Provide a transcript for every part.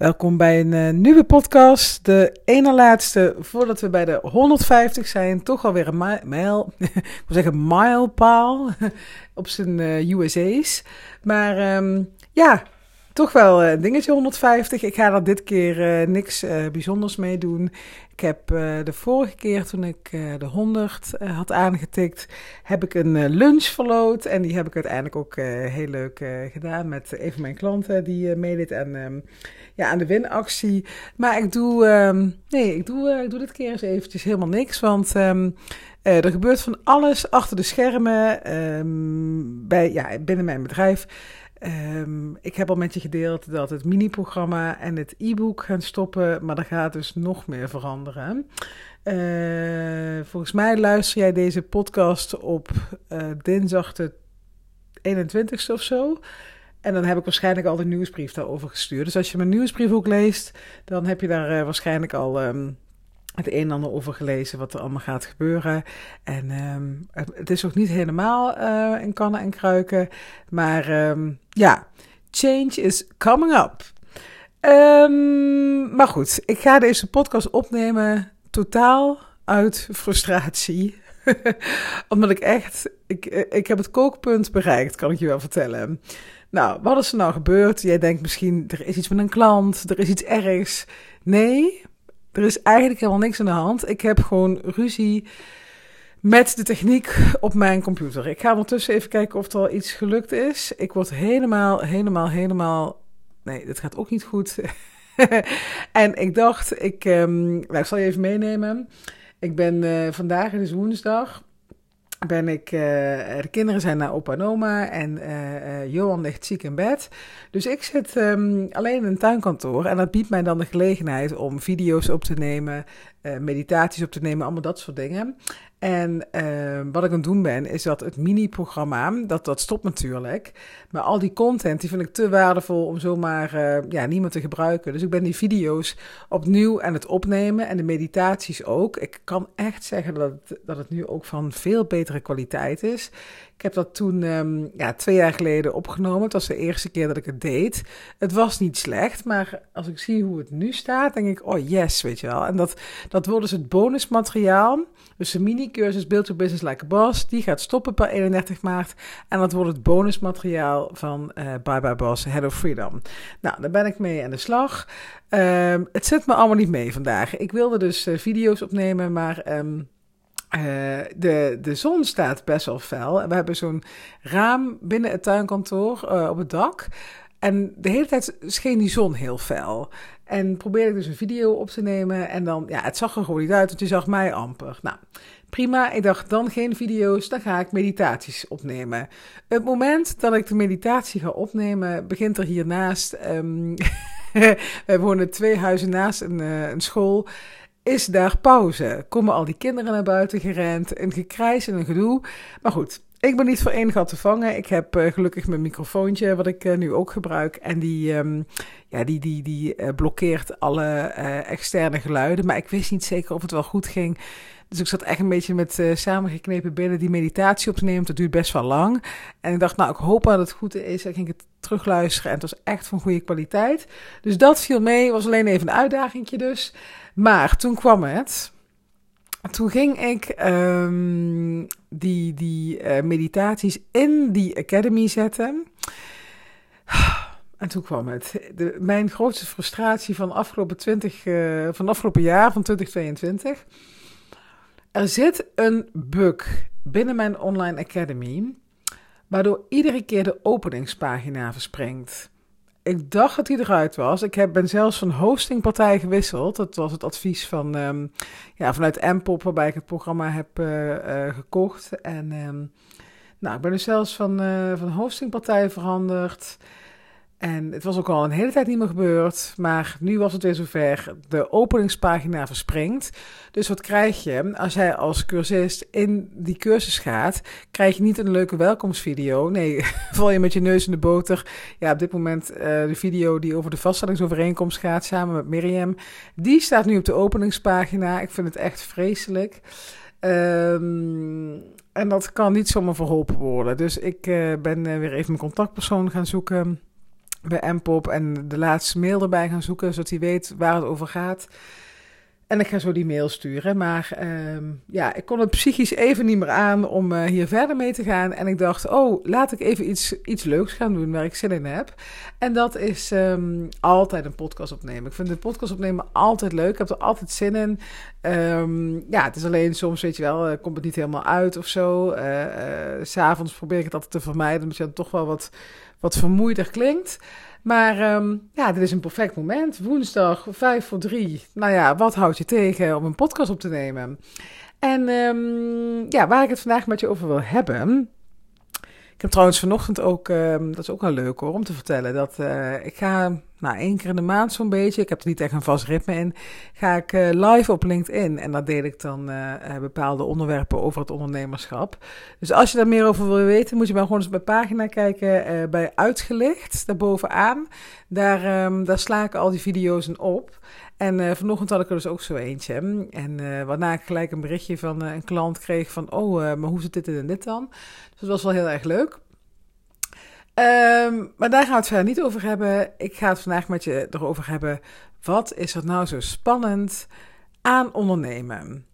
Welkom bij een uh, nieuwe podcast. De ene laatste voordat we bij de 150 zijn. Toch alweer een mijl, ik wil zeggen milepaal op zijn uh, USA's. Maar um, ja, toch wel een dingetje 150. Ik ga er dit keer uh, niks bijzonders mee doen. Ik heb de vorige keer toen ik de 100 had aangetikt, heb ik een lunch verloot. En die heb ik uiteindelijk ook heel leuk gedaan met een van mijn klanten die meedeed. En um, ja, aan de winactie. Maar ik doe, um, nee, ik doe, ik doe dit keer eens eventjes helemaal niks. Want uh, er gebeurt van alles achter de schermen bij, ja, binnen mijn bedrijf. Ik heb al met je gedeeld dat het mini-programma en het e-book gaan stoppen. Maar er gaat dus nog meer veranderen. Uh, volgens mij luister jij deze podcast op dinsdag de 21ste of zo. En dan heb ik waarschijnlijk al de nieuwsbrief daarover gestuurd. Dus als je mijn nieuwsbrief ook leest, dan heb je daar uh, waarschijnlijk al um, het een en ander over gelezen wat er allemaal gaat gebeuren. En um, het, is ook niet helemaal uh, in kannen en kruiken. Maar um, ja, change is coming up. maar goed, ik ga deze podcast opnemen totaal uit frustratie. Omdat ik echt, ik, ik heb het kookpunt bereikt, kan ik je wel vertellen. Nou, wat is er nou gebeurd? Jij denkt misschien, er is iets met een klant, er is iets ergs. Nee, er is eigenlijk helemaal niks aan de hand. Ik heb gewoon ruzie met de techniek op mijn computer. Ik ga ondertussen even kijken of er al iets gelukt is. Ik word helemaal, helemaal, helemaal... Nee, dit gaat ook niet goed. en ik dacht, ik, um, ik zal je even meenemen. Ik ben uh, vandaag, het is woensdag ben ik, de kinderen zijn naar opa en oma en uh, uh, Johan ligt ziek in bed. Dus ik zit um, alleen in een tuinkantoor en dat biedt mij dan de gelegenheid om video's op te nemen, meditaties op te nemen, allemaal dat soort dingen. En uh, wat ik aan het doen ben, is dat het mini-programma, dat, dat stopt natuurlijk. Maar al die content, die vind ik te waardevol om zomaar uh, ja, niemand te gebruiken. Dus ik ben die video's opnieuw aan het opnemen en de meditaties ook. Ik kan echt zeggen dat dat het nu ook van veel betere kwaliteit is. Ik heb dat toen um, ja, twee jaar geleden opgenomen. Het was de eerste keer dat ik het deed. Het was niet slecht, maar als ik zie hoe het nu staat, denk ik, oh yes, weet je wel. En dat, dat wordt dus het bonusmateriaal. Dus de mini-cursus Build Your Business Like a Boss, die gaat stoppen per 31 maart. En dat wordt het bonusmateriaal van uh, Bye Bye Boss, Head of Freedom. Nou, daar ben ik mee aan de slag. Um, het zit me allemaal niet mee vandaag. Ik wilde dus uh, video's opnemen, maar... Um, uh, de, de zon staat best wel fel. We hebben zo'n raam binnen het tuinkantoor uh, op het dak. En de hele tijd scheen die zon heel fel. En probeerde ik dus een video op te nemen. En dan, ja, het zag er gewoon niet uit, want je zag mij amper. Nou, prima. Ik dacht, dan geen video's, dan ga ik meditaties opnemen. Het moment dat ik de meditatie ga opnemen, begint er hiernaast... Um, we wonen twee huizen naast een, uh, een school is daar pauze. Komen al die kinderen naar buiten gerend, een gekrijs en een gedoe. Maar goed, ik ben niet voor één gat te vangen. Ik heb uh, gelukkig mijn microfoontje, wat ik uh, nu ook gebruik. En die, um, ja, die, die, die uh, blokkeert alle externe geluiden. Maar ik wist niet zeker of het wel goed ging. Dus ik zat echt een beetje met samengeknepen billen die meditatie op te nemen. Dat duurt best wel lang. En ik dacht, nou, ik hoop dat het goed is. En ging het terugluisteren. En het was echt van goede kwaliteit. Dus dat viel mee. Was alleen even een uitdagingje dus. Maar toen kwam het. Toen ging ik um, die, die uh, meditaties in die academy zetten. En toen kwam het. Mijn grootste frustratie van afgelopen, 20, uh, van afgelopen jaar, van 2022. Er zit een bug binnen mijn online academy, waardoor iedere keer de openingspagina verspringt. Ik dacht dat hij eruit was. Ik heb, ben zelfs van hostingpartij gewisseld. Dat was het advies van, um, ja, vanuit Mpop, waarbij ik het programma heb uh, uh, gekocht. En um, nou, ik ben dus zelfs van, uh, van hostingpartij veranderd. En het was ook al een hele tijd niet meer gebeurd, maar nu was het weer zover. De openingspagina verspringt. Dus wat krijg je als jij als cursist in die cursus gaat? Krijg je niet een leuke welkomstvideo. Nee, val je met je neus in de boter. Ja, op dit moment uh, de video die over de vaststellingsovereenkomst gaat samen met Miriam. Die staat nu op de openingspagina. Ik vind het echt vreselijk. Um, en dat kan niet zomaar verholpen worden. Dus ik uh, ben uh, weer even mijn contactpersoon gaan zoeken. Bij Mpop en de laatste mail erbij gaan zoeken, zodat hij weet waar het over gaat. En ik ga zo die mail sturen. Maar ehm, ja, ik kon het psychisch even niet meer aan om uh, hier verder mee te gaan. En ik dacht, oh, laat ik even iets, iets leuks gaan doen waar ik zin in heb. En dat is um, altijd een podcast opnemen. Ik vind de podcast opnemen altijd leuk. Ik heb er altijd zin in. Um, ja, het is alleen soms, weet je wel, uh, komt het niet helemaal uit of zo. Uh, S'avonds probeer ik het altijd te vermijden, omdat je dan toch wel wat, wat vermoeider klinkt. Maar um, ja, dit is een perfect moment. Woensdag, vijf voor drie. Nou ja, wat houd je tegen om een podcast op te nemen? En um, ja, waar ik het vandaag met je over wil hebben. Ik heb trouwens vanochtend ook, um, dat is ook wel leuk hoor, om te vertellen, dat uh, ik ga nou, één keer in de maand zo'n beetje, ik heb er niet echt een vast ritme in, ga ik uh, live op LinkedIn. En daar deel ik dan uh, bepaalde onderwerpen over het ondernemerschap. Dus als je daar meer over wil weten, moet je maar gewoon eens mijn pagina kijken bij Uitgelicht, daarbovenaan. Daar, um, daar sla ik al die video's in op. En vanochtend had ik er dus ook zo eentje. En waarna ik gelijk een berichtje van een klant kreeg van, oh, maar hoe zit dit en dit dan? Dus dat was wel heel erg leuk. Um, maar daar gaan we het verder niet over hebben. Ik ga het vandaag met je erover hebben. Wat is er nou zo spannend aan ondernemen?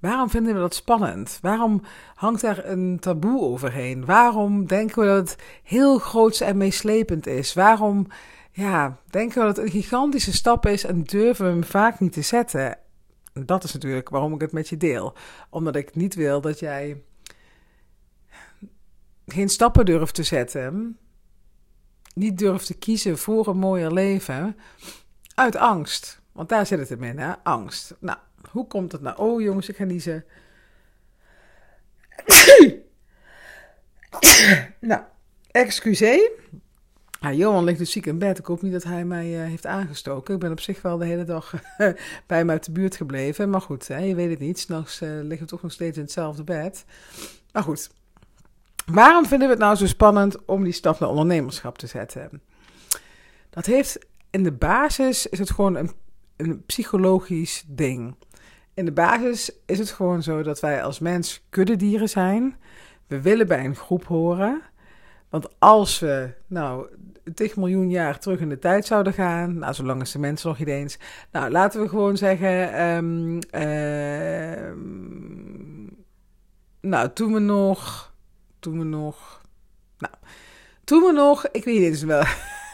Waarom vinden we dat spannend? Waarom hangt daar een taboe overheen? Waarom denken we dat het heel groots en meeslepend is? Waarom ja, denken we dat het een gigantische stap is en durven we hem vaak niet te zetten? Dat is natuurlijk waarom ik het met je deel. Omdat ik niet wil dat jij geen stappen durft te zetten, niet durft te kiezen voor een mooier leven, uit angst. Want daar zit het hem in, hè? Angst. Nou, hoe komt het nou? Oh jongens, ik ga niezen. nou, excuseer. Ja, Johan ligt dus ziek in bed. Ik hoop niet dat hij mij uh, heeft aangestoken. Ik ben op zich wel de hele dag bij hem uit de buurt gebleven. Maar goed, hè, je weet het niet. S'nachts uh, liggen we toch nog steeds in hetzelfde bed. Maar goed, Waarom vinden we het nou zo spannend om die stap naar ondernemerschap te zetten? Dat heeft in de basis is het gewoon een, een psychologisch ding. In de basis is het gewoon zo dat wij als mens kuddedieren zijn. We willen bij een groep horen. Want als we, nou, 10 miljoen jaar terug in de tijd zouden gaan, nou, zolang is de mens nog niet eens. Nou, laten we gewoon zeggen, um, uh, nou, toen we nog toen we nog. Nou, toen we nog. Ik weet niet eens wel.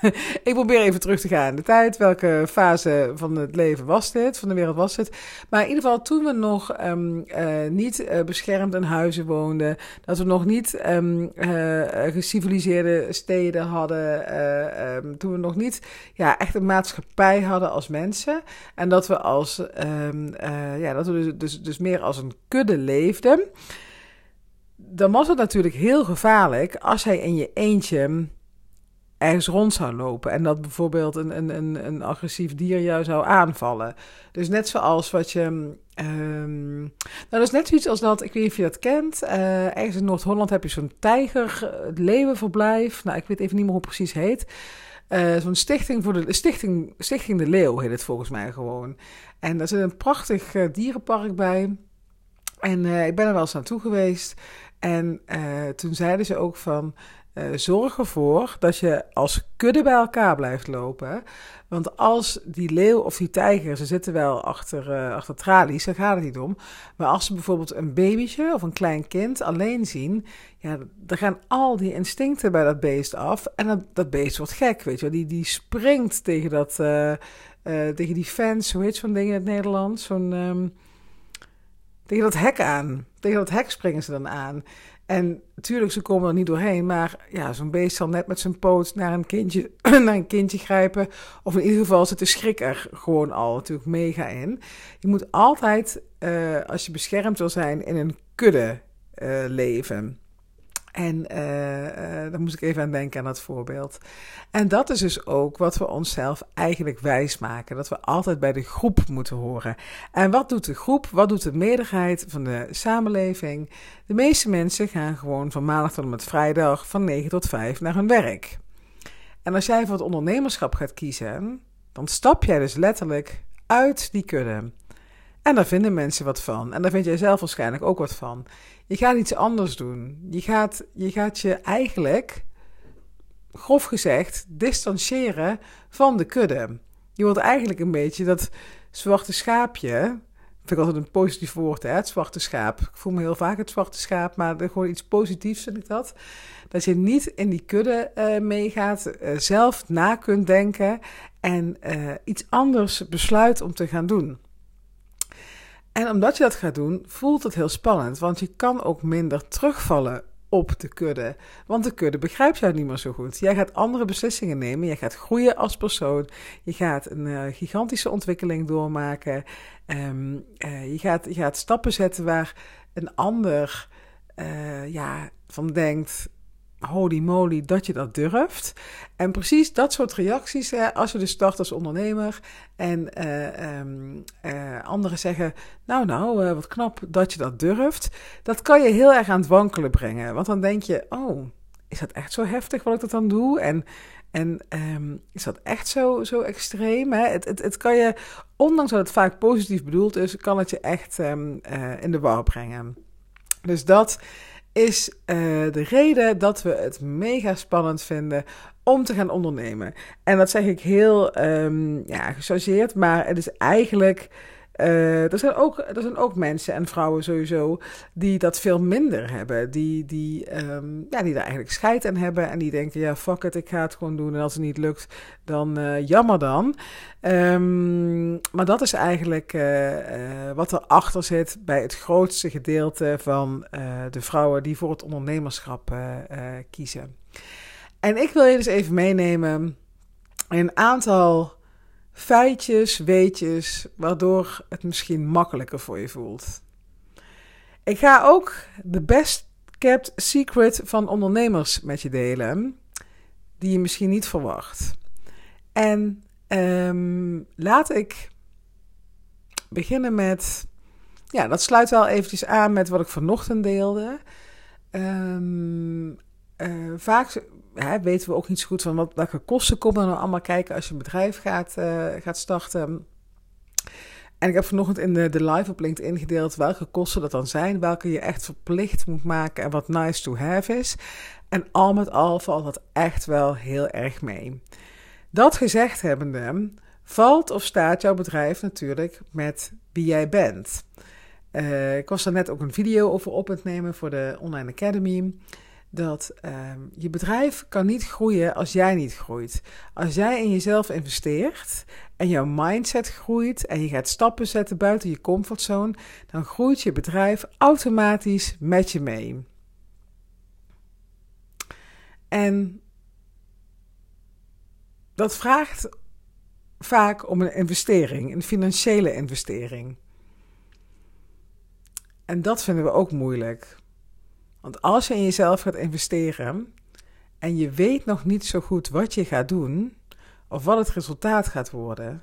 ik probeer even terug te gaan in de tijd. Welke fase van het leven was dit? Van de wereld was dit? Maar in ieder geval, toen we nog um, uh, niet uh, beschermd in huizen woonden. Dat we nog niet um, geciviliseerde steden hadden. Um, toen we nog niet ja, echt een maatschappij hadden als mensen. En dat we als. ja, dat we dus, dus, dus meer als een kudde leefden dan was het natuurlijk heel gevaarlijk als hij in je eentje ergens rond zou lopen. En dat bijvoorbeeld een, een, een, een agressief dier jou zou aanvallen. Dus net zoals wat je. Um, nou, dat is net zoiets als dat, ik weet niet of je dat kent. Uh, ergens in Noord-Holland heb je zo'n tijger, leeuwenverblijf. Nou, ik weet even niet meer hoe het precies heet. Uh, zo'n stichting voor de stichting, stichting de Leeuw heet het volgens mij gewoon. En daar zit een prachtig dierenpark bij. En ik ben er wel eens naartoe geweest. En toen zeiden ze ook van. Uh, zorg ervoor dat je als kudde bij elkaar blijft lopen. Want als die leeuw of die tijger, ze zitten wel achter, uh, achter tralies, daar gaat het niet om. Maar als ze bijvoorbeeld een babytje of een klein kind alleen zien, ja, dan gaan al die instincten bij dat beest af. En dat, dat beest wordt gek, weet je. Die, die springt tegen, dat, tegen die fans, hoe heet zo'n ding in het Nederlands? Zo'n. Um, tegen dat hek aan. Tegen dat hek springen ze dan aan. En natuurlijk, ze komen er niet doorheen. Maar ja, zo'n beest zal net met zijn poot naar een kindje, naar een kindje grijpen. Of in ieder geval zit de schrik er gewoon al natuurlijk mega in. Je moet altijd, uh, als je beschermd wil zijn, in een kudde uh, leven. En uh, daar moest ik even aan denken aan dat voorbeeld. En dat is dus ook wat we onszelf eigenlijk wijsmaken. Dat we altijd bij de groep moeten horen. En wat doet de groep? Wat doet de meerderheid van de samenleving? De meeste mensen gaan gewoon van maandag tot en met vrijdag van 9 tot 5 naar hun werk. En als jij voor het ondernemerschap gaat kiezen, dan stap jij dus letterlijk uit die kudde. En daar vinden mensen wat van. En daar vind jij zelf waarschijnlijk ook wat van. Je gaat iets anders doen. Je gaat je, gaat je eigenlijk grof gezegd, distancieren van de kudde. Je wordt eigenlijk een beetje dat zwarte schaapje. Vind ik altijd een positief woord, hè? het zwarte schaap. Ik voel me heel vaak het zwarte schaap, maar gewoon iets positiefs vind ik dat. Dat je niet in die kudde uh, meegaat, uh, zelf na kunt denken en uh, iets anders besluit om te gaan doen. En omdat je dat gaat doen, voelt het heel spannend, want je kan ook minder terugvallen op de kudde. Want de kudde begrijpt jou niet meer zo goed. Jij gaat andere beslissingen nemen. Jij gaat groeien als persoon. Je gaat een uh, gigantische ontwikkeling doormaken. Um, uh, je, gaat, gaat stappen zetten waar een ander uh, ja, van denkt: holy moly, dat je dat durft. En precies dat soort reacties, hè, als je dus start als ondernemer en uh, um, uh, anderen zeggen, nou nou, uh, wat knap dat je dat durft. Dat kan je heel erg aan het wankelen brengen. Want dan denk je, oh, is dat echt zo heftig wat ik dat dan doe? En, en um, is dat echt zo, zo extreem? Hè? Het, het, het kan je, ondanks dat het vaak positief bedoeld is, kan het je echt um, in de war brengen. Dus dat is uh, de reden dat we het mega spannend vinden om te gaan ondernemen. En dat zeg ik heel um, ja, gechargeerd, maar het is eigenlijk uh, er, zijn ook, er zijn ook mensen en vrouwen sowieso die dat veel minder hebben. Die, die, um, ja, die daar eigenlijk scheid aan hebben en die denken, ja fuck it, ik ga het gewoon doen. En als het niet lukt, dan uh, jammer dan. Um, maar dat is eigenlijk uh, wat erachter zit bij het grootste gedeelte van de vrouwen die voor het ondernemerschap kiezen. En ik wil je dus even meenemen in een aantal feitjes, weetjes, waardoor het misschien makkelijker voor je voelt. Ik ga ook de best kept secret van ondernemers met je delen, die je misschien niet verwacht. En um, laat ik beginnen met, ja, dat sluit wel eventjes aan met wat ik vanochtend deelde. Um, uh, vaak hè, weten we ook niet zo goed van wat, welke kosten komen er nou allemaal kijken als je een bedrijf gaat, uh, gaat starten. En ik heb vanochtend in de, de live op LinkedIn gedeeld welke kosten dat dan zijn, welke je echt verplicht moet maken en wat nice to have is. En al met al valt dat echt wel heel erg mee. Dat gezegd hebbende, valt of staat jouw bedrijf natuurlijk met wie jij bent. Uh, ik was daar net ook een video over op het nemen voor de Online Academy dat um, je bedrijf kan niet groeien als jij niet groeit. Als jij in jezelf investeert en jouw mindset groeit en je gaat stappen zetten buiten je comfortzone, dan groeit je bedrijf automatisch met je mee. En dat vraagt vaak om een investering, een financiële investering. En dat vinden we ook moeilijk. Want als je in jezelf gaat investeren en je weet nog niet zo goed wat je gaat doen of wat het resultaat gaat worden,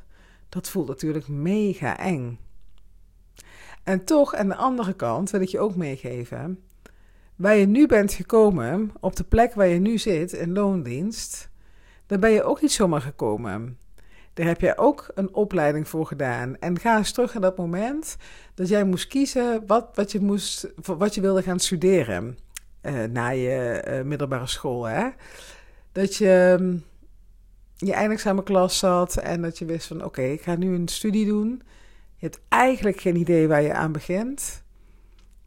dat voelt natuurlijk mega eng. En toch, aan de andere kant wil ik je ook meegeven, waar je nu bent gekomen, op de plek waar je nu zit in loondienst, daar ben je ook niet zomaar gekomen. Daar heb jij ook een opleiding voor gedaan. En ga eens terug naar dat moment dat jij moest kiezen wat, wat, je, moest, wat je wilde gaan studeren uh, na je uh, middelbare school. Hè? Dat je um, je eindexamenklas zat en dat je wist van oké, ik ga nu een studie doen. Je hebt eigenlijk geen idee waar je aan begint.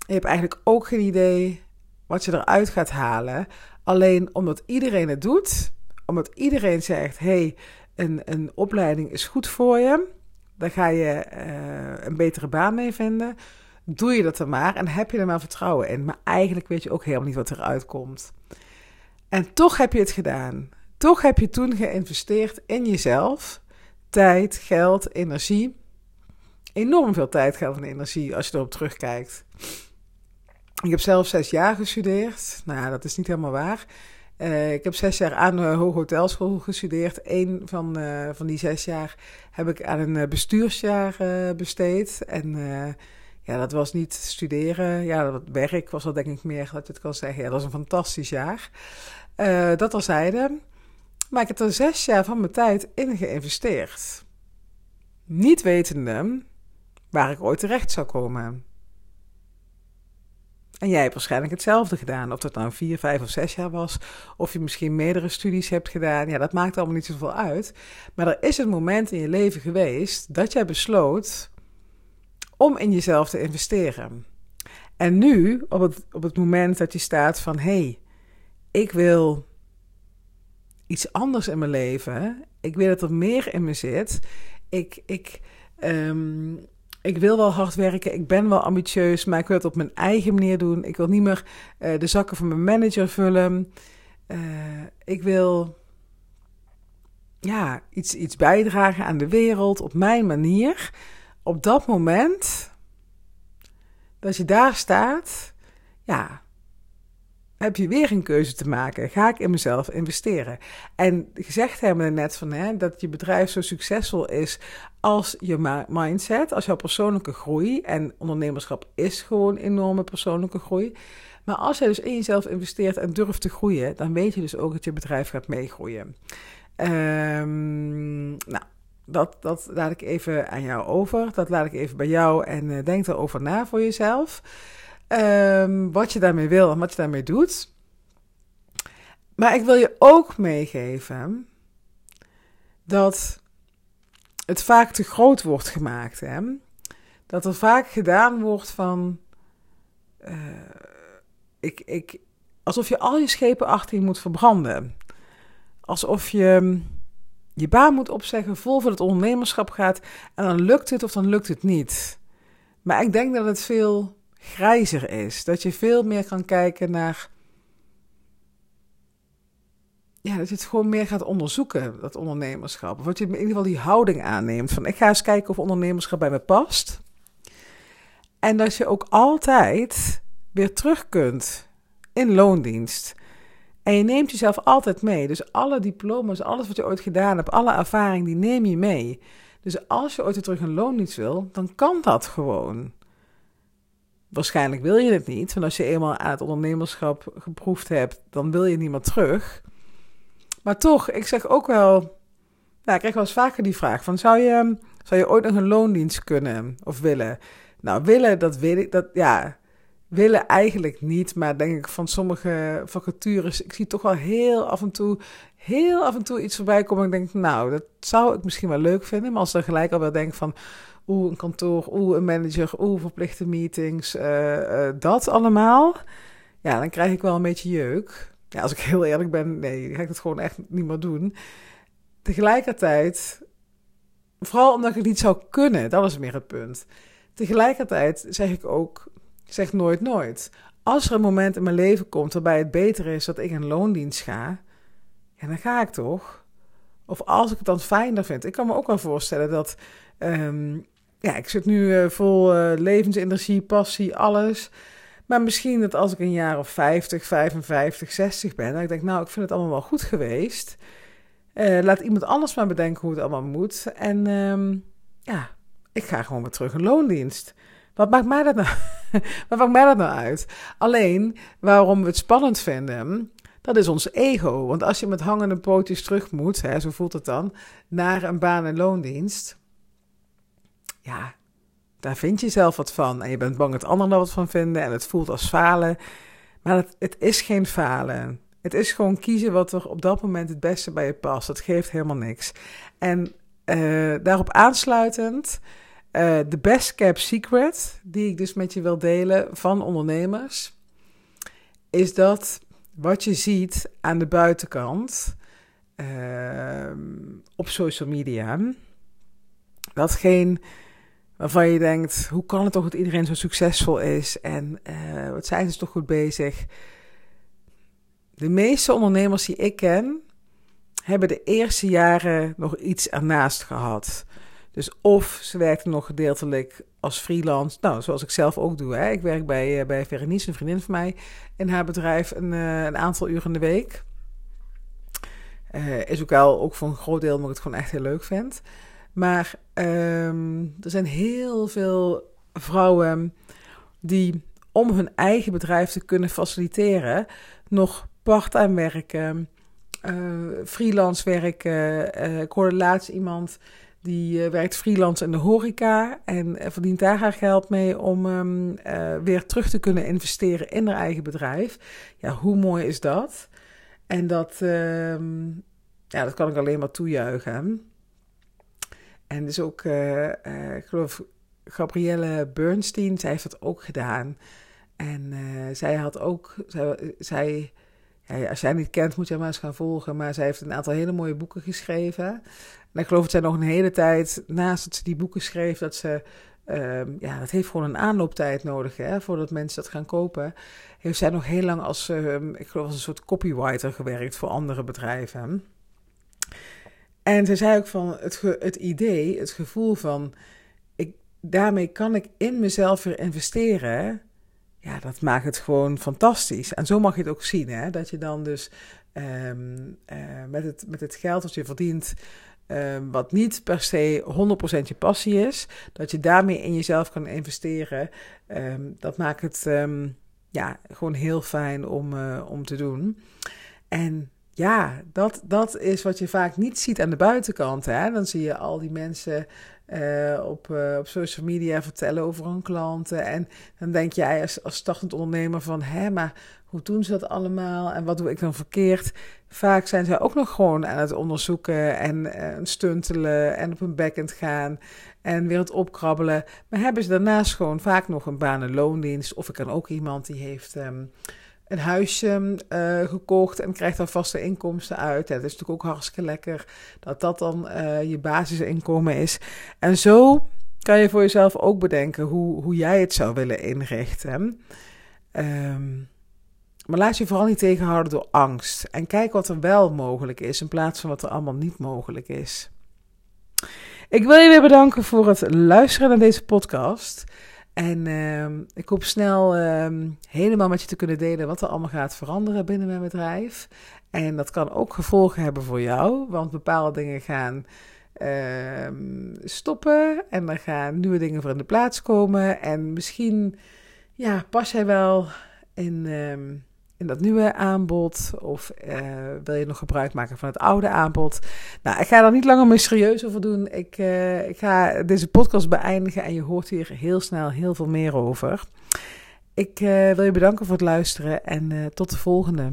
Je hebt eigenlijk ook geen idee wat je eruit gaat halen. Alleen omdat iedereen het doet, omdat iedereen zegt: hey, een, een opleiding is goed voor je. Daar ga je uh, een betere baan mee vinden. Doe je dat er maar en heb je er maar vertrouwen in. Maar eigenlijk weet je ook helemaal niet wat eruit komt. En toch heb je het gedaan. Toch heb je toen geïnvesteerd in jezelf. Tijd, geld, energie. Enorm veel tijd, geld en energie als je erop terugkijkt. Ik heb zelf zes jaar gestudeerd. Nou, dat is niet helemaal waar. Uh, ik heb zes jaar aan de Hoge Hotelschool gestudeerd. Eén van, uh, van die zes jaar heb ik aan een bestuursjaar uh, besteed. En ja, dat was niet studeren. Ja, dat werk was dat denk ik meer dat je het kan zeggen. Ja, dat was een fantastisch jaar. dat al zeiden. Maar ik heb er zes jaar van mijn tijd in geïnvesteerd. Niet wetende waar ik ooit terecht zou komen. En jij hebt waarschijnlijk hetzelfde gedaan. Of dat nou vier, vijf of zes jaar was. Of je misschien meerdere studies hebt gedaan. Ja, dat maakt allemaal niet zoveel uit. Maar er is een moment in je leven geweest dat jij besloot om in jezelf te investeren. En nu, op het, op het moment dat je staat van hé, hey, ik wil iets anders in mijn leven. Ik wil dat er meer in me zit. Ik, ik, ehm, ik wil wel hard werken. Ik ben wel ambitieus, maar ik wil het op mijn eigen manier doen. Ik wil niet meer uh, de zakken van mijn manager vullen. Uh, ik wil ja, iets, iets bijdragen aan de wereld op mijn manier. Op dat moment dat je daar staat, ja, heb je weer een keuze te maken. Ga ik in mezelf investeren? En gezegd hebben we net van hè, dat je bedrijf zo succesvol is als je mindset, als jouw persoonlijke groei. En ondernemerschap is gewoon enorme persoonlijke groei. Maar als je dus in jezelf investeert en durft te groeien, dan weet je dus ook dat je bedrijf gaat meegroeien. Um, nou, dat, dat laat ik even aan jou over. Dat laat ik even bij jou en uh, denk erover na voor jezelf. Um, wat je daarmee wil en wat je daarmee doet. Maar ik wil je ook meegeven dat het vaak te groot wordt gemaakt. Hè? Dat er vaak gedaan wordt van. Uh, ik, ik, alsof je al je schepen achter je moet verbranden. Alsof je je baan moet opzeggen, vol voor het ondernemerschap gaat. En dan lukt het of dan lukt het niet. Maar ik denk dat het veel grijzer is. Dat je veel meer kan kijken naar. Ja, dat je het gewoon meer gaat onderzoeken, dat ondernemerschap. Dat je in ieder geval die houding aanneemt van ik ga eens kijken of ondernemerschap bij me past. En dat je ook altijd weer terug kunt in loondienst. En je neemt jezelf altijd mee. Dus alle diploma's, alles wat je ooit gedaan hebt, alle ervaring, die neem je mee. Dus als je ooit weer terug een loondienst wil, dan kan dat gewoon. Waarschijnlijk wil je het niet, want als je eenmaal aan het ondernemerschap geproefd hebt, dan wil je niet meer terug. Maar toch, ik zeg ook wel, nou, ik krijg wel eens vaker die vraag van, zou je, zou je ooit nog een loondienst kunnen of willen? Nou, willen, dat weet ik, dat, ja, willen eigenlijk niet, maar denk ik van sommige vacatures, ik zie toch wel heel af en toe, heel af en toe iets voorbij komen. Ik denk, nou, dat zou ik misschien wel leuk vinden, maar als er gelijk al wel denk van, oeh, een kantoor, oeh, een manager, oeh, verplichte meetings, uh, uh, dat allemaal. Ja, dan krijg ik wel een beetje jeuk. Ja, als ik heel eerlijk ben, nee, ga ik het gewoon echt niet meer doen. Tegelijkertijd, vooral omdat ik het niet zou kunnen, dat is meer het punt. Tegelijkertijd zeg ik ook, zeg nooit nooit. Als er een moment in mijn leven komt waarbij het beter is dat ik een loondienst ga, ja, dan ga ik toch. Of als ik het dan fijner vind. Ik kan me ook wel voorstellen dat um, ja, ik zit nu uh, vol uh, levensenergie, passie, alles. Maar misschien dat als ik een jaar of 50, 55, 60 ben, dat ik denk, nou, ik vind het allemaal wel goed geweest. Uh, laat iemand anders maar bedenken hoe het allemaal moet. En um, ja, ik ga gewoon weer terug in loondienst. Wat maakt mij dat nou, wat maakt mij dat nou uit? Alleen, waarom we het spannend vinden, dat is ons ego. Want als je met hangende pootjes terug moet, hè, zo voelt het dan, naar een baan- en loondienst ja, daar vind je zelf wat van. En je bent bang dat anderen er wat van vinden. En het voelt als falen. Maar het, het is geen falen. Het is gewoon kiezen wat er op dat moment het beste bij je past. Dat geeft helemaal niks. En uh, daarop aansluitend, uh, de best kept secret, die ik dus met je wil delen van ondernemers, is dat wat je ziet aan de buitenkant uh, op social media, dat geen waarvan je denkt: hoe kan het toch dat iedereen zo succesvol is en uh, wat zijn ze toch goed bezig? De meeste ondernemers die ik ken, hebben de eerste jaren nog iets ernaast gehad. Dus of ze werkten nog gedeeltelijk als freelance, nou, zoals ik zelf ook doe. Hè. Ik werk bij, uh, bij Verenice, een vriendin van mij, in haar bedrijf een, uh, een aantal uren in de week. is ook wel ook voor een groot deel omdat ik het gewoon echt heel leuk vind. Maar um, er zijn heel veel vrouwen die om hun eigen bedrijf te kunnen faciliteren, nog part-time werken. freelance werken. ik hoorde laatst iemand die werkt freelance in de horeca en verdient daar haar geld mee om um, weer terug te kunnen investeren in haar eigen bedrijf. Ja, hoe mooi is dat? En dat, uh, ja, dat kan ik alleen maar toejuichen. En dus ook, ik geloof, Gabrielle Bernstein, zij heeft dat ook gedaan. En zij had ook, zij, zij als jij niet kent, moet je maar eens gaan volgen. Maar zij heeft een aantal hele mooie boeken geschreven. En ik geloof dat zij nog een hele tijd, naast dat ze die boeken schreef, dat ze Um, ja, dat heeft gewoon een aanlooptijd nodig hè, voordat mensen dat gaan kopen. Heeft zij nog heel lang als, um, ik geloof, als een soort copywriter gewerkt voor andere bedrijven. En ze zei ook van het, het idee, het gevoel van, ik, daarmee kan ik in mezelf weer investeren. Ja, dat maakt het gewoon fantastisch. En zo mag je het ook zien, hè? dat je dan dus um, uh, met, het, met het geld dat je verdient Ehm, wat niet per se 100% je passie is, dat je daarmee in jezelf kan investeren, ehm, dat maakt het um, ja, gewoon heel fijn om, uh, om te doen. En ja, dat, dat is wat je vaak niet ziet aan de buitenkant. Hè? Dan zie je al die mensen uh, op, uh, op social media vertellen over hun klanten. En dan denk jij als, als startend ondernemer van, hè, maar hoe doen ze dat allemaal en wat doe ik dan verkeerd? Vaak zijn zij ook nog gewoon aan het onderzoeken en uh, stuntelen en op hun backend gaan en weer het opkrabbelen. Maar hebben ze daarnaast gewoon vaak nog een baan- en loondienst? Of ik kan ook iemand die heeft um, een huisje uh, gekocht en krijgt daar vaste inkomsten uit. Dat is natuurlijk ook hartstikke lekker dat dat dan uh, je basisinkomen is. En zo kan je voor jezelf ook bedenken hoe, hoe jij het zou willen inrichten. Um, maar laat je vooral niet tegenhouden door angst. En kijk wat er wel mogelijk is in plaats van wat er allemaal niet mogelijk is. Ik wil je weer bedanken voor het luisteren naar deze podcast. En uh, ik hoop snel uh, helemaal met je te kunnen delen wat er allemaal gaat veranderen binnen mijn bedrijf. En dat kan ook gevolgen hebben voor jou, want bepaalde dingen gaan uh, stoppen en er gaan nieuwe dingen voor in de plaats komen. En misschien ja, pas jij wel in ehm, in dat nieuwe aanbod? Of uh, wil je nog gebruik maken van het oude aanbod? Nou, ik ga er niet langer mysterieus over doen. Ik, uh, ik ga deze podcast beëindigen en je hoort hier heel snel heel veel meer over. Ik uh, wil je bedanken voor het luisteren en tot de volgende.